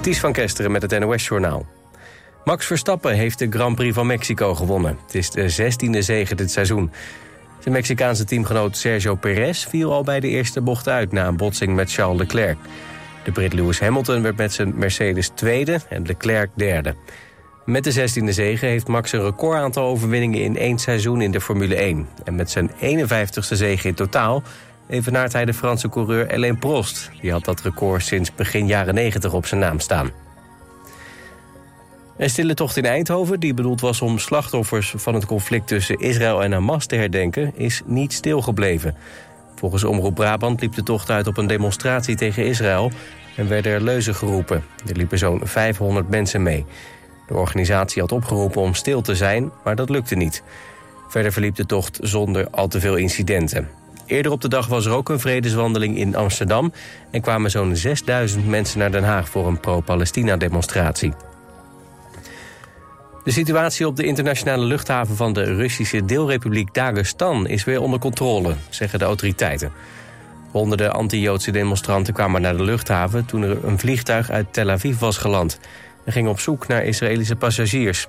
Ties van Kesteren met het NOS-journaal. Max Verstappen heeft de Grand Prix van Mexico gewonnen. Het is de 16e zege dit seizoen. Zijn Mexicaanse teamgenoot Sergio Perez viel al bij de eerste bocht uit... na een botsing met Charles Leclerc. De Brit Lewis Hamilton werd met zijn Mercedes tweede en Leclerc derde. Met de 16e zege heeft Max een recordaantal overwinningen in één seizoen in de Formule 1. En met zijn 51ste zege in totaal evenaart hij de Franse coureur Alain Prost. Die had dat record sinds begin jaren 90 op zijn naam staan. Een stille tocht in Eindhoven, die bedoeld was om slachtoffers van het conflict tussen Israël en Hamas te herdenken, is niet stilgebleven. Volgens Omroep Brabant liep de tocht uit op een demonstratie tegen Israël en werden er leuzen geroepen. Er liepen zo'n 500 mensen mee. De organisatie had opgeroepen om stil te zijn, maar dat lukte niet. Verder verliep de tocht zonder al te veel incidenten. Eerder op de dag was er ook een vredeswandeling in Amsterdam... en kwamen zo'n 6000 mensen naar Den Haag voor een pro-Palestina-demonstratie. De situatie op de internationale luchthaven van de Russische deelrepubliek Dagestan is weer onder controle, zeggen de autoriteiten. Honderden anti-Joodse demonstranten kwamen naar de luchthaven toen er een vliegtuig uit Tel Aviv was geland en gingen op zoek naar Israëlische passagiers.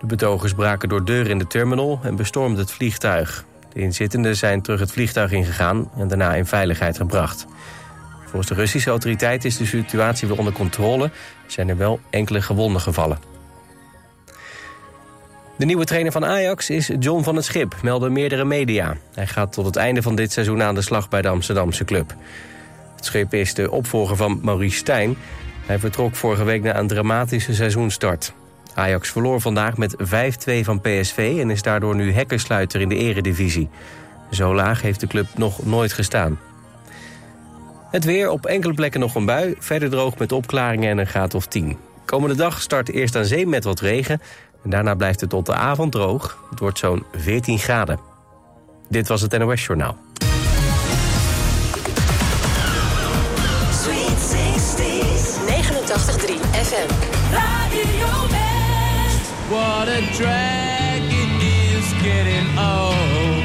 De betogers braken door deuren in de terminal en bestormden het vliegtuig. De inzittenden zijn terug het vliegtuig ingegaan en daarna in veiligheid gebracht. Volgens de Russische autoriteiten is de situatie weer onder controle. zijn er wel enkele gewonden gevallen. De nieuwe trainer van Ajax is John van het Schip, melden meerdere media. Hij gaat tot het einde van dit seizoen aan de slag bij de Amsterdamse club. Het Schip is de opvolger van Maurice Stijn. Hij vertrok vorige week na een dramatische seizoenstart. Ajax verloor vandaag met 5-2 van PSV en is daardoor nu hekkensluiter in de eredivisie. Zo laag heeft de club nog nooit gestaan. Het weer, op enkele plekken nog een bui, verder droog met opklaringen en een graad of 10. Komende dag start eerst aan zee met wat regen... en daarna blijft het tot de avond droog. Het wordt zo'n 14 graden. Dit was het NOS Journaal. Is getting old.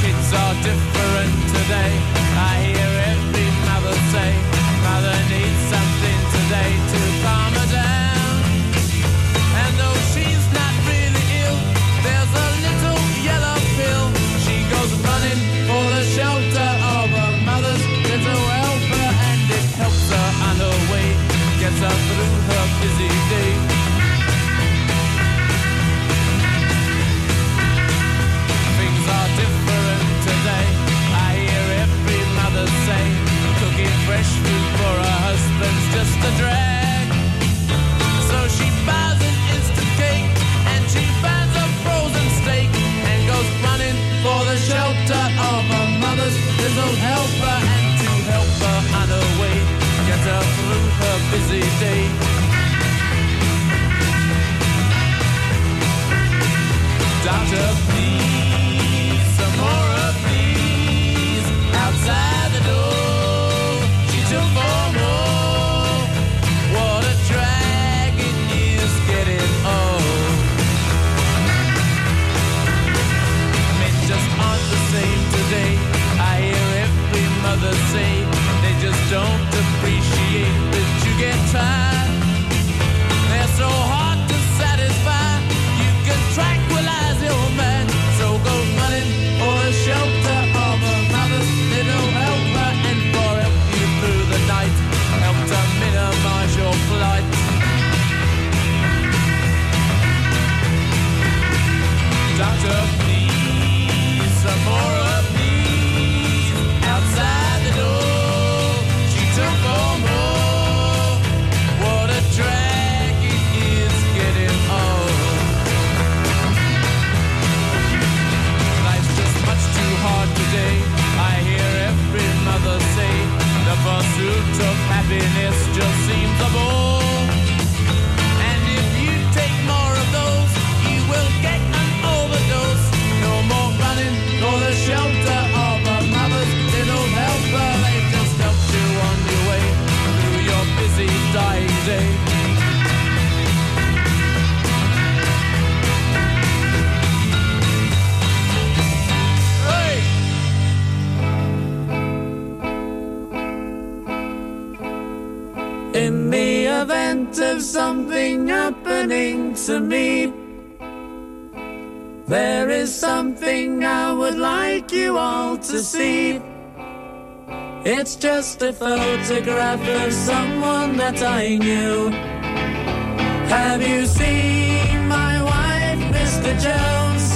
Kids are different today. Just a photograph of someone that I knew. Have you seen my wife, Mr. Jones?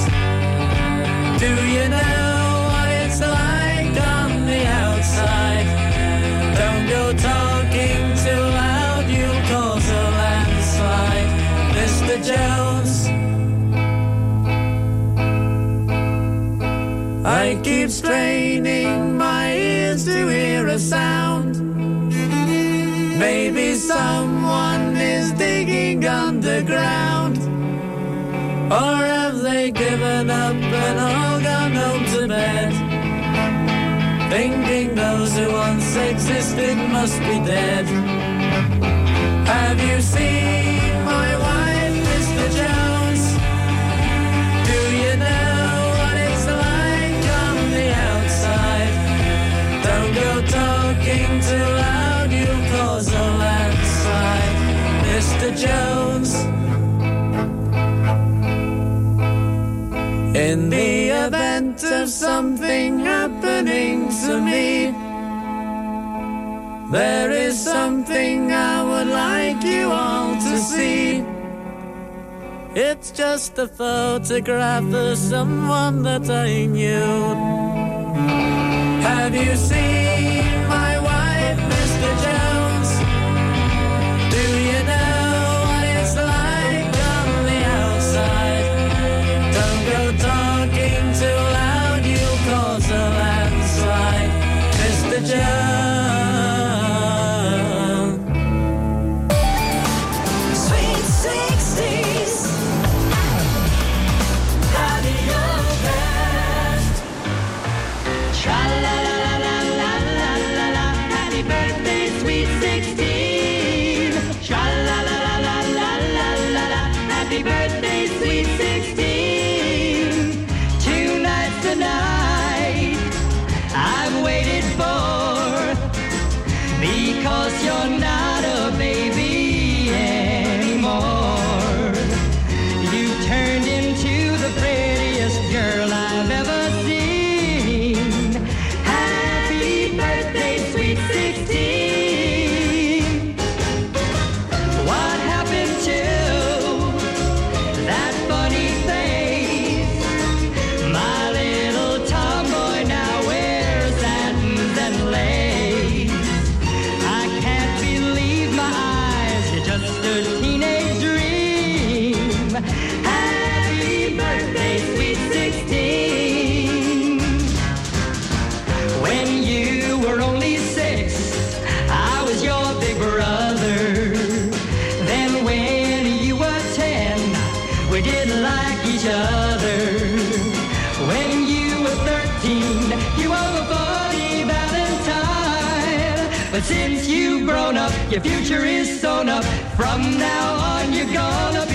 Do you know what it's like on the outside? Don't go talking too loud, you'll cause a landslide, Mr. Jones. I keep straining my ears to hear sound. Maybe someone is digging underground. Or have they given up and all gone home to bed? Thinking those who once existed must be dead. Have you seen too loud, you'll cause a landslide, Mr. Jones. In the event of something happening to me, there is something I would like you all to see. It's just a photograph of someone that I knew. Have you seen too loud, you'll cause a landslide, Mr. Jones. The night. I've waited for because you're not your future is sewn up. From now on, you're gonna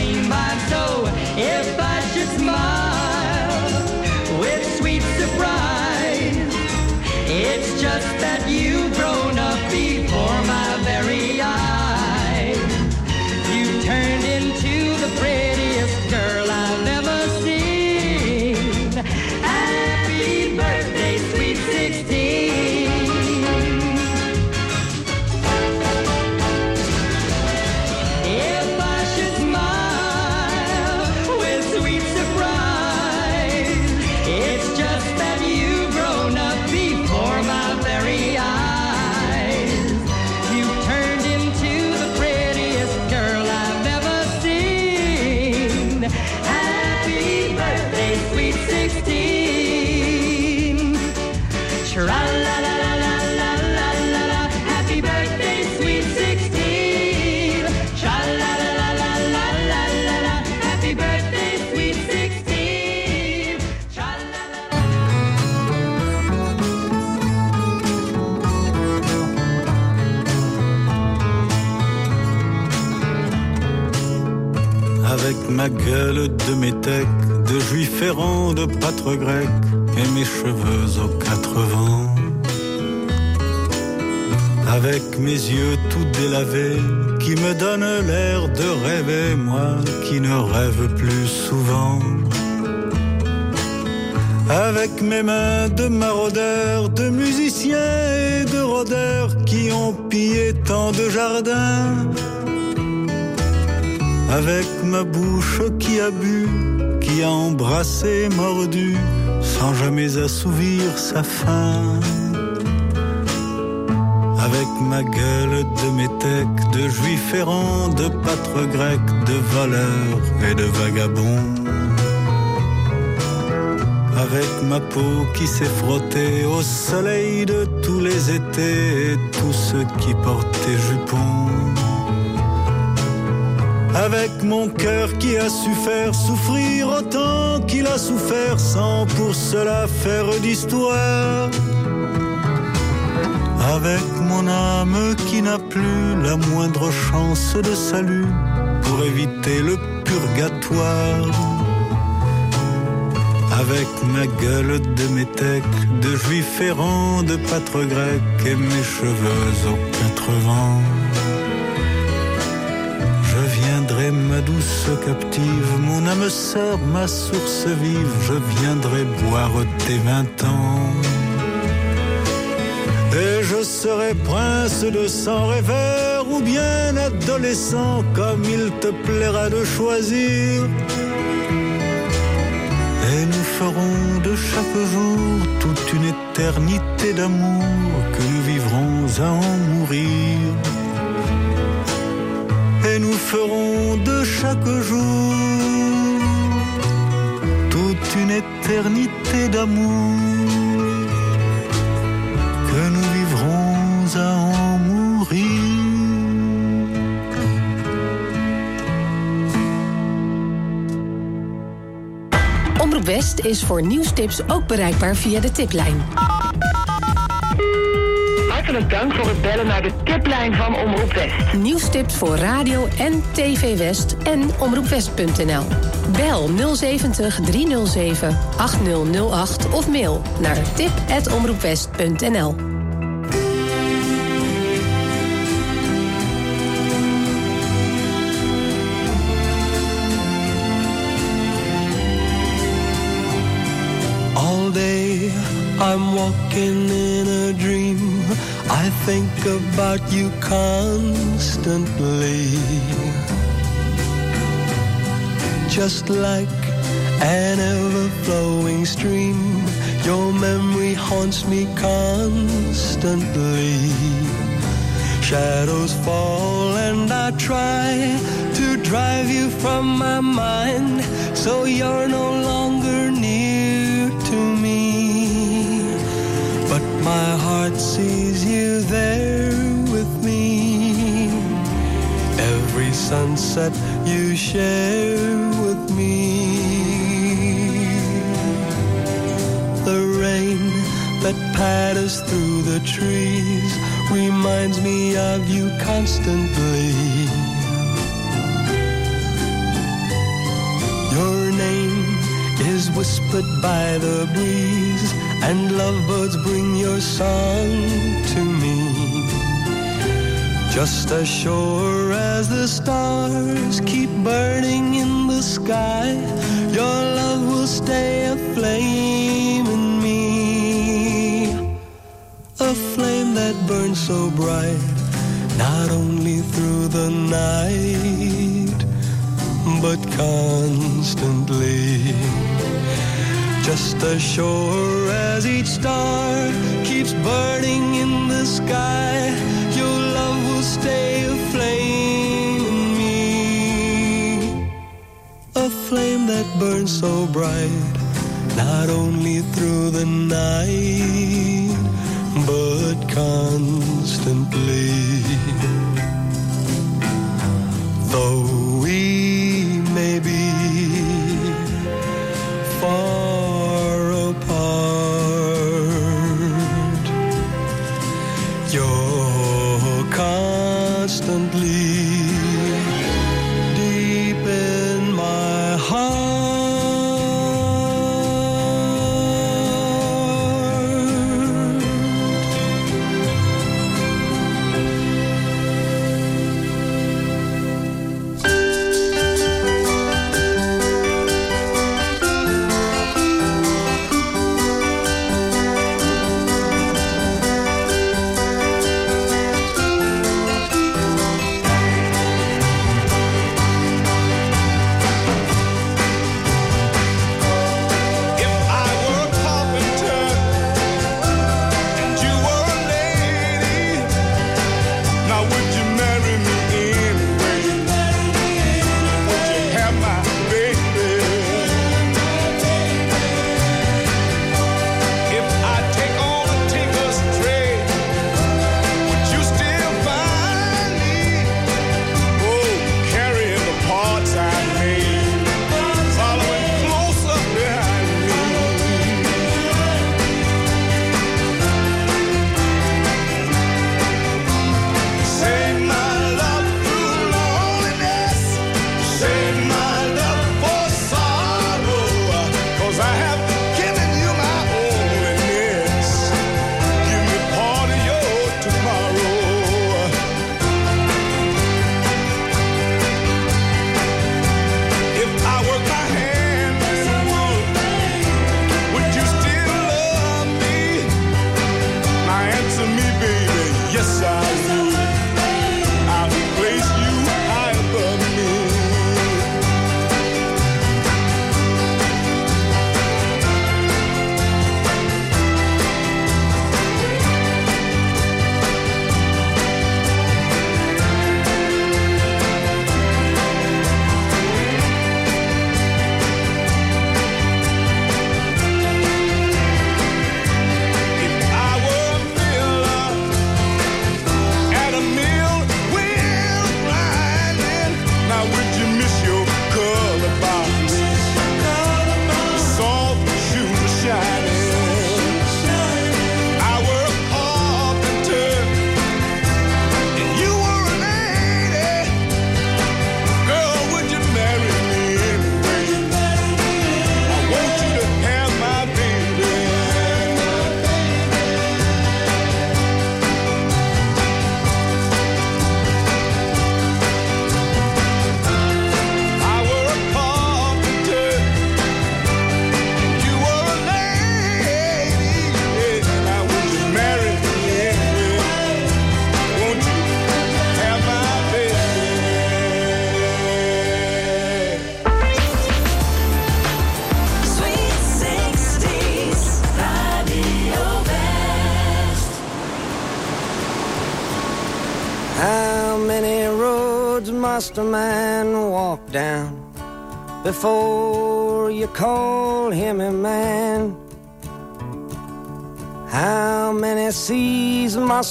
et mes cheveux aux quatre vents. avec mes yeux tout délavés, qui me donnent l'air de rêver, moi qui ne rêve plus souvent. Avec mes mains de maraudeurs, de musiciens et de rôdeurs qui ont pillé tant de jardins. Avec ma bouche qui a bu, embrassé, mordu, sans jamais assouvir sa faim. Avec ma gueule de métèque, de juif errant, de pâtre grec, de voleur et de vagabond. Avec ma peau qui s'est frottée au soleil de tous les étés et tous ceux qui portaient jupons. Avec mon cœur qui a su faire souffrir autant qu'il a souffert sans pour cela faire d'histoire. Avec mon âme qui n'a plus la moindre chance de salut pour éviter le purgatoire. Avec ma gueule de métèque, de juif errant, de pâtre grec et mes cheveux aux quatre vents. Ma douce captive, mon âme sœur, ma source vive, je viendrai boire tes vingt ans. Et je serai prince de sang rêveur ou bien adolescent, comme il te plaira de choisir. Et nous ferons de chaque jour toute une éternité d'amour que nous vivrons à en mourir. Ferons de chaque jour toute une éternité d'amour que nous vivrons à en mourir. Omroep West is voor nieuwstips ook bereikbaar via de tiplijn. Hartelijk dank voor het bellen naar de tiplijn van Omroep West. Nieuwstips voor radio en TV West en omroepwest.nl. Bel 070 307 8008 of mail naar tip.omroepwest.nl. think about you constantly. Just like an ever flowing stream, your memory haunts me constantly. Shadows fall and I try to drive you from my mind so you're no longer near my heart sees you there with me. Every sunset you share with me. The rain that patters through the trees reminds me of you constantly. Your name is whispered by the breeze, and lovebirds bring your song to me. Just as sure as the stars keep burning in the sky, your love will stay aflame in me. A flame that burns so bright, not only through the night, but constantly. Just as sure as each star keeps burning in the sky, your love will stay aflame in me. A flame that burns so bright, not only through the night, but constantly.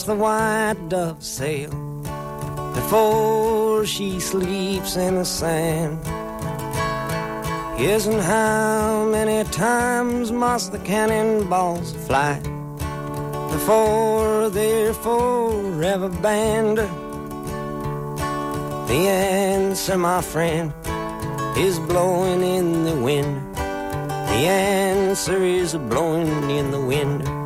The white dove sail before she sleeps in the sand? Isn't how many times must the cannonballs fly before they're forever banned? The answer, my friend, is blowing in the wind. The answer is blowing in the wind.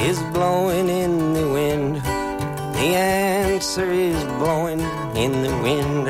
is blowing in the wind. The answer is blowing in the wind.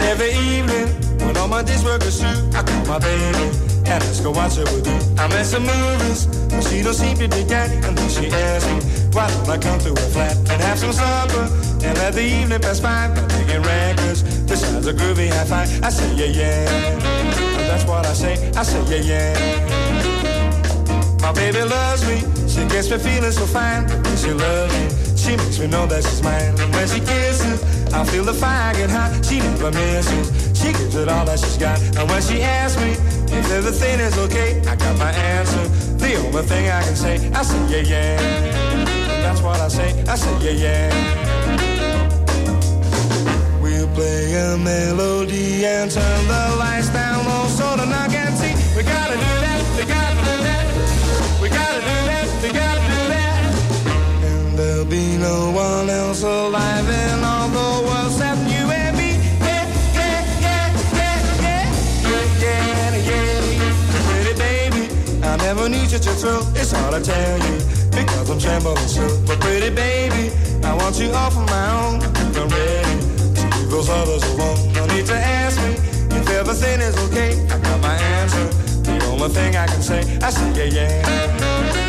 Every evening, when all my days is through, I call my baby and ask her what she would do. I'm at some movies, but she don't seem to dig. And then she asks me, why don't I come to her flat and have some supper? And let the evening pass by, by taking records. This sounds a groovy high five. I say, yeah, yeah. And that's what I say. I say, yeah, yeah. My baby loves me. She gets me feeling so fine. She loves me, she makes me know that she's mine. And when she kisses, I feel the fire get hot. She never misses. She gives it all that she's got. And when she asks me if everything is okay, I got my answer. The only thing I can say, I say yeah yeah. That's what I say. I say yeah yeah. We'll play a melody and turn the lights down low so the knock can see. We gotta do that. We gotta do that. We gotta do that. We gotta do that. And there'll be no one else alive in all never need you to thrill. It's hard to tell you because I'm trembling so. But pretty baby, I want you all for my own. I'm ready to leave those others alone. No need to ask me if everything is okay. I got my answer. The only thing I can say, I say yeah yeah.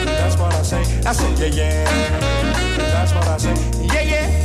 That's what I say. I say yeah yeah. That's what I say. Yeah yeah.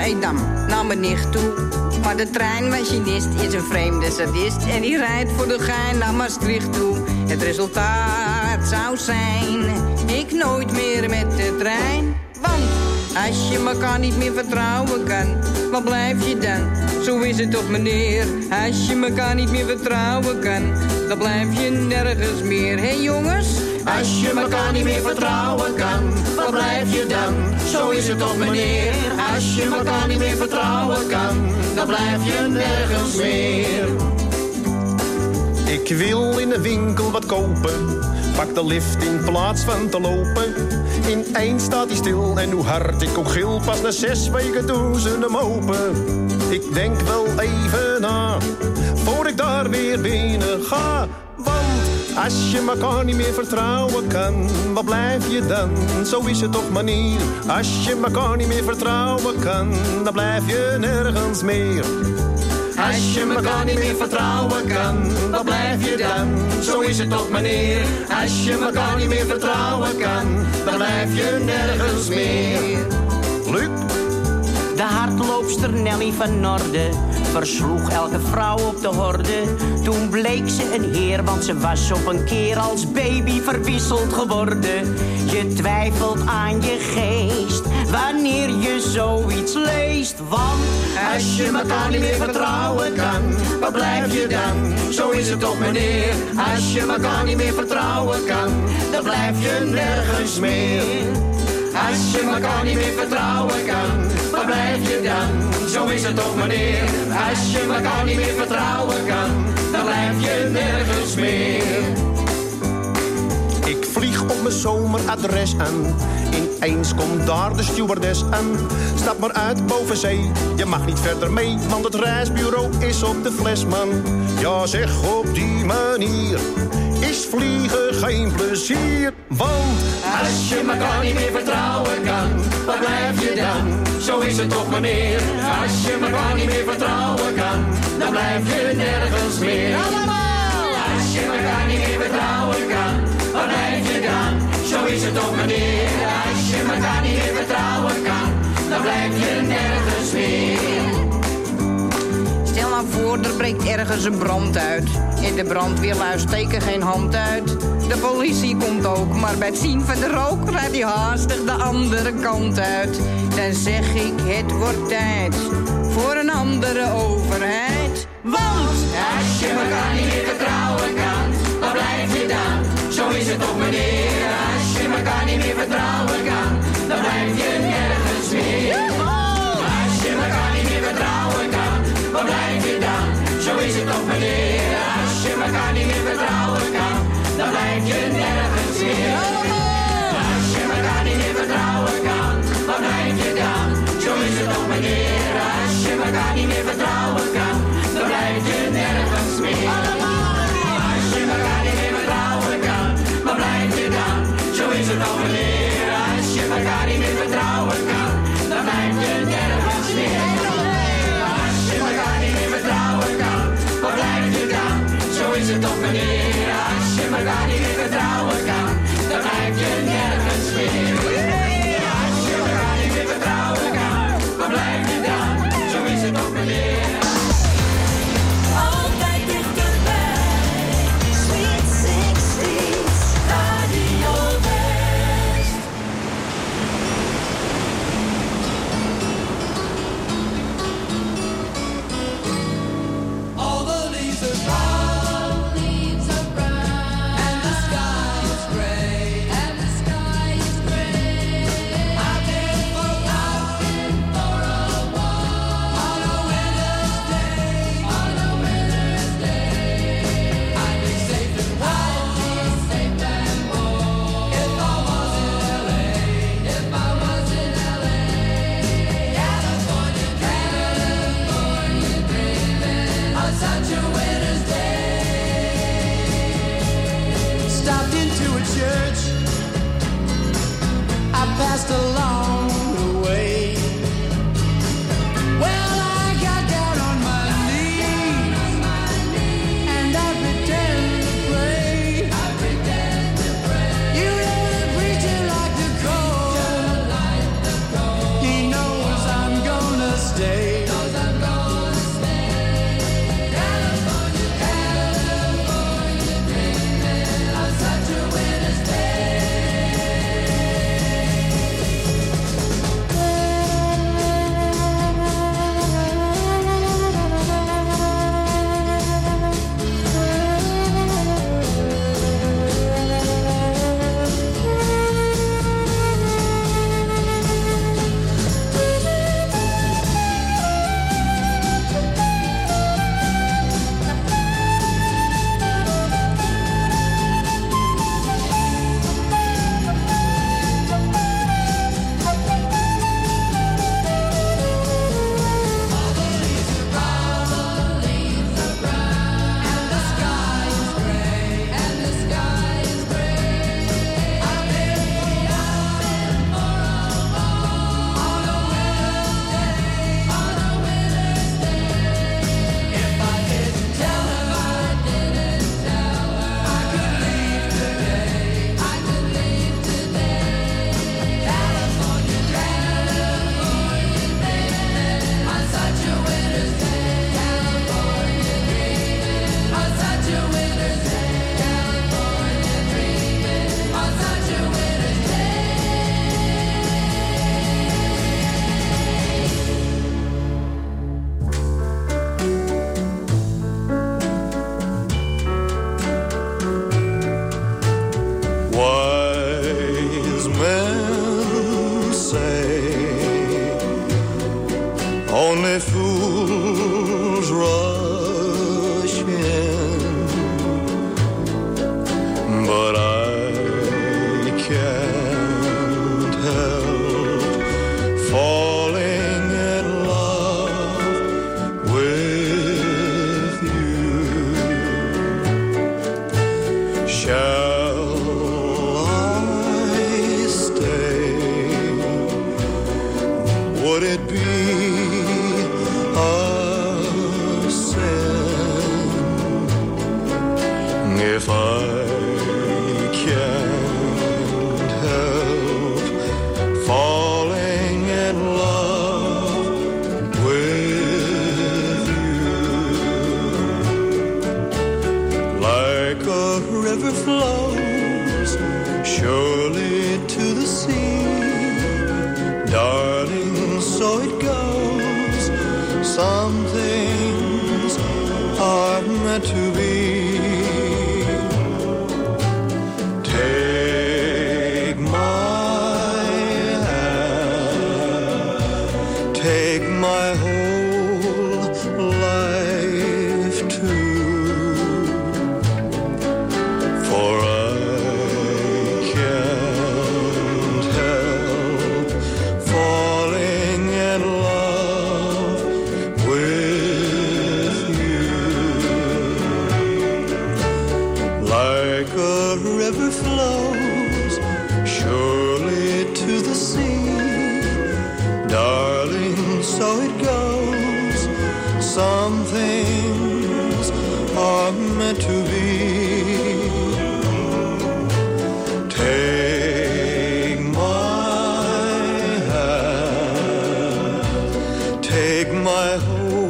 naar Edam, naar mijn toe. Maar de treinmachinist is een vreemde sadist. En die rijdt voor de gein naar Maastricht toe. Het resultaat zou zijn, ik nooit meer met de trein. Want als je elkaar niet meer vertrouwen kan, waar blijf je dan? Zo is het toch meneer, als je elkaar niet meer vertrouwen kan, dan blijf je nergens meer. Hé hey jongens? Als je elkaar niet meer vertrouwen kan, waar blijf je dan? Zo is het toch meneer. Als je elkaar niet meer vertrouwen kan, dan blijf je nergens meer. Ik wil in de winkel wat kopen. Pak de lift in plaats van te lopen. In één staat hij stil en hoe hard ik ook gil. Pas na zes weken doen ze hem open. Ik denk wel even na, voor ik daar weer binnen ga. Als je elkaar niet meer vertrouwen kan, wat blijf je dan? Zo is het toch manier. Als je elkaar niet meer vertrouwen kan, dan blijf je nergens meer. Als je elkaar niet meer vertrouwen kan, wat blijf je dan? Zo is het toch meneer. Als je elkaar niet meer vertrouwen kan, dan blijf je nergens meer. De hardloopster Nelly van Norden versloeg elke vrouw op de horde. Toen bleek ze een heer, want ze was op een keer als baby verwisseld geworden. Je twijfelt aan je geest wanneer je zoiets leest. Want Als je elkaar niet meer vertrouwen kan, wat blijf je dan? Zo is het toch meneer. Als je elkaar niet meer vertrouwen kan, dan blijf je nergens meer. Als je elkaar niet meer vertrouwen kan, wat blijf je dan? Zo is het toch meneer. Als je elkaar niet meer vertrouwen kan, dan blijf je nergens meer. Ik vlieg op mijn zomeradres aan. Ineens komt daar de stewardess aan. Stap maar uit boven zee, je mag niet verder mee, want het reisbureau is op de fles, man. Ja, zeg op die manier vliegen geen plezier. Want Als je elkaar niet meer vertrouwen kan, wat blijf je dan? Zo is het toch meneer. Als je elkaar niet meer vertrouwen kan, dan blijf je nergens meer. Als je elkaar niet meer vertrouwen kan, wat blijf je dan? Zo is het toch meneer. Als je elkaar niet meer vertrouwen kan, dan blijf je nergens meer. Stel nou voor, breekt ergens een brand uit. In de brandweerlui steken geen hand uit. De politie komt ook, maar bij het zien van de rook... rijdt hij haastig de andere kant uit. Dan zeg ik, het wordt tijd voor een andere overheid. Want Als je elkaar niet meer vertrouwen kan, wat blijf je dan? Zo is het toch meneer. Als je elkaar niet meer vertrouwen kan, dan blijf je nergens meer. Meneer. Als je elkaar niet meer vertrouwen kan, dan blijf je nergens meer. Is my whole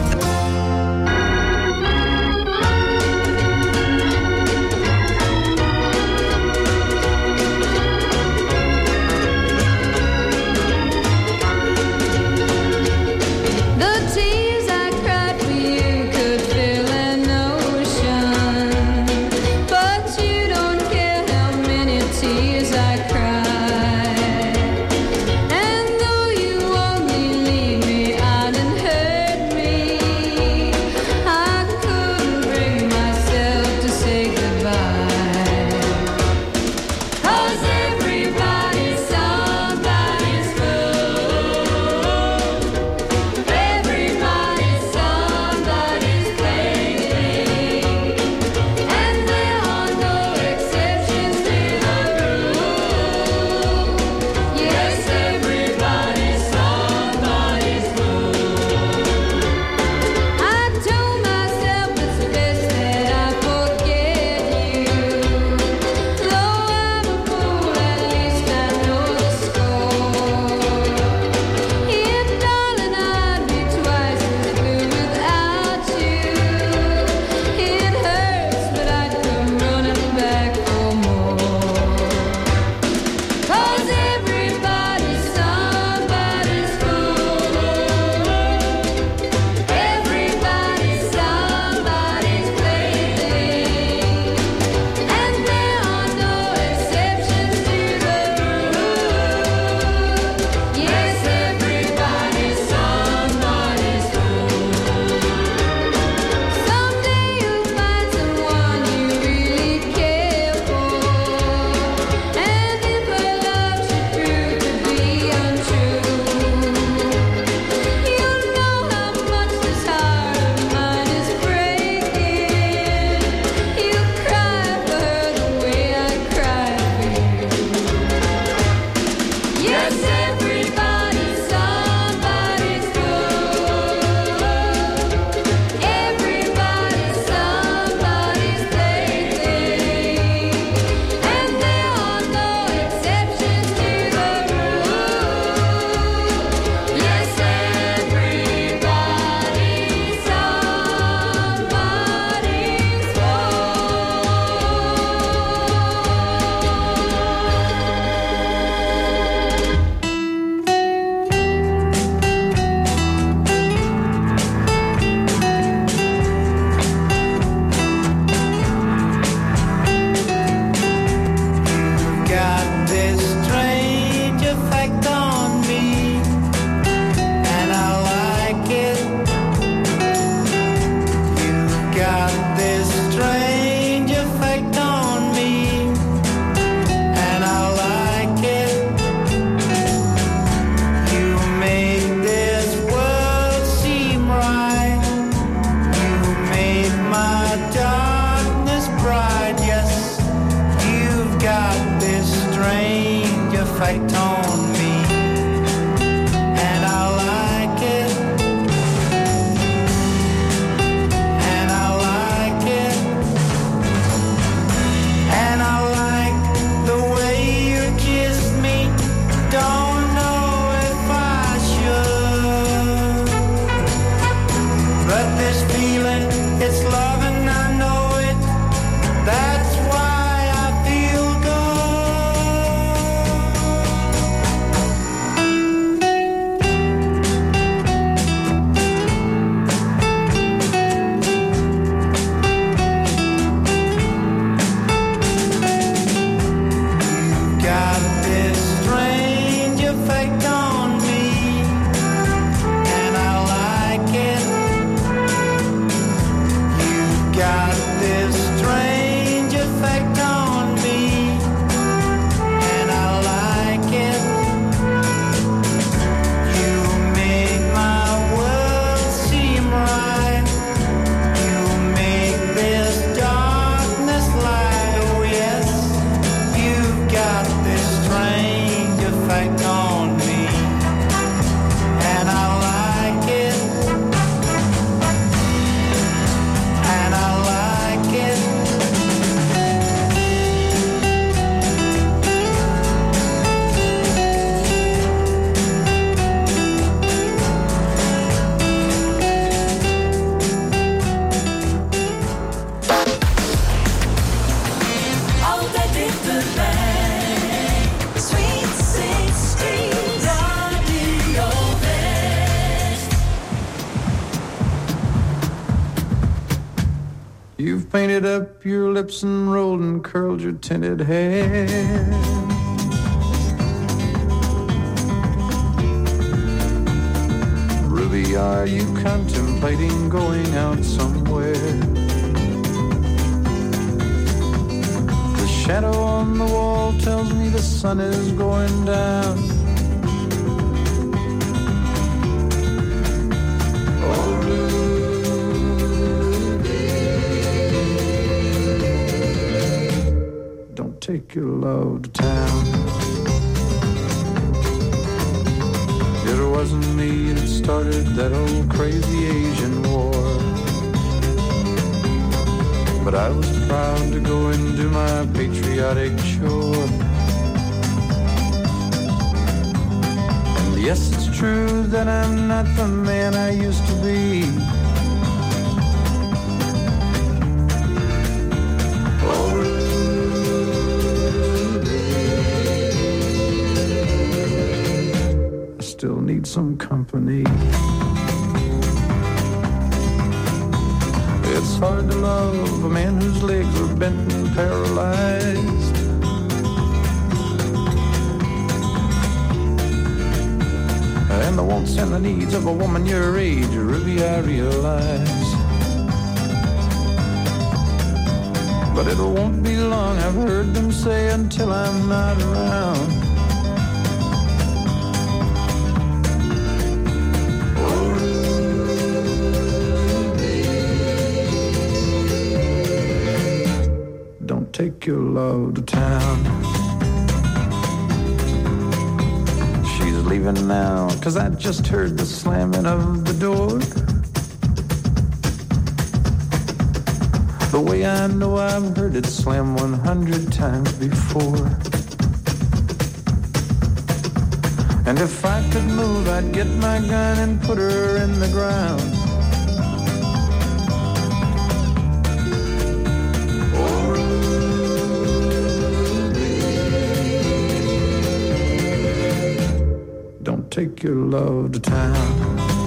tinted hair. Ruby, are you contemplating going out somewhere? The shadow on the wall tells me the sun is going down. Take your love to town. It wasn't me that started that old crazy Asian war. But I was proud to go and do my patriotic chore. And yes, it's true that I'm not the man I used to be. Still need some company. It's hard to love a man whose legs are bent and paralyzed. And the wants and the needs of a woman your age, Ruby, I realize. But it won't be long, I've heard them say, until I'm not around. Your love to town. She's leaving now, cause I just heard the slamming of the door. The way I know I've heard it slam 100 times before. And if I could move, I'd get my gun and put her in the ground. Your love to town.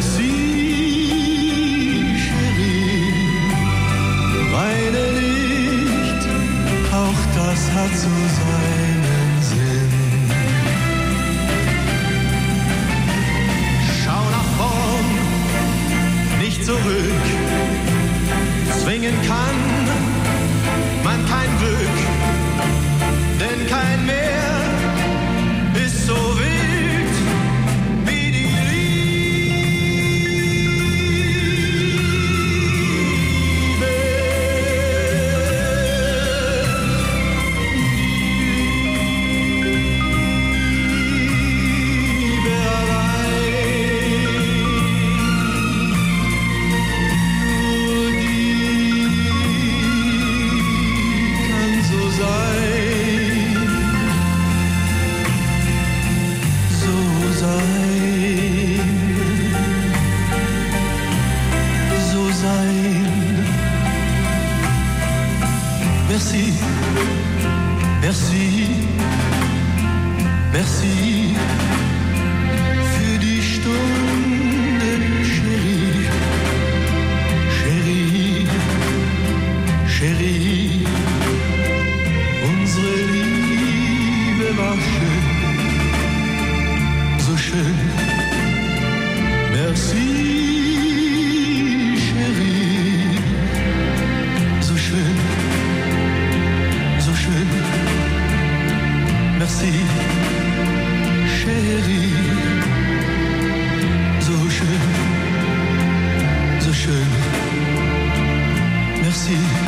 Merci, Merci,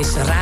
es.